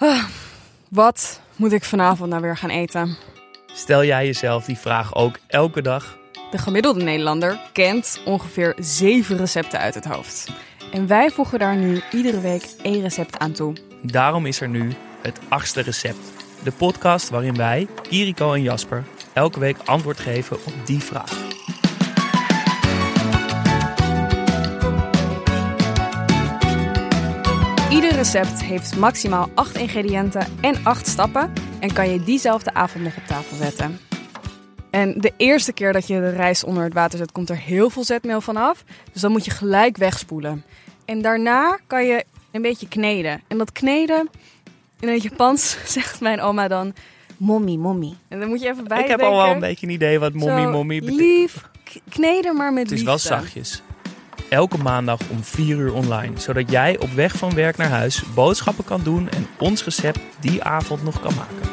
Ah, wat moet ik vanavond nou weer gaan eten? Stel jij jezelf die vraag ook elke dag? De gemiddelde Nederlander kent ongeveer zeven recepten uit het hoofd. En wij voegen daar nu iedere week één recept aan toe. Daarom is er nu het achtste recept. De podcast waarin wij, Iriko en Jasper, elke week antwoord geven op die vraag. Ieder recept heeft maximaal 8 ingrediënten en 8 stappen en kan je diezelfde avond nog op tafel zetten. En de eerste keer dat je de rijst onder het water zet, komt er heel veel zetmeel vanaf. Dus dan moet je gelijk wegspoelen. En daarna kan je een beetje kneden. En dat kneden, in het Japans zegt mijn oma dan, mommy, mommy. En dan moet je even bij Ik heb al wel een beetje een idee wat mommy mommy betekent. Lief, kneden maar met Het is liefde. wel zachtjes. Elke maandag om 4 uur online, zodat jij op weg van werk naar huis boodschappen kan doen en ons recept die avond nog kan maken.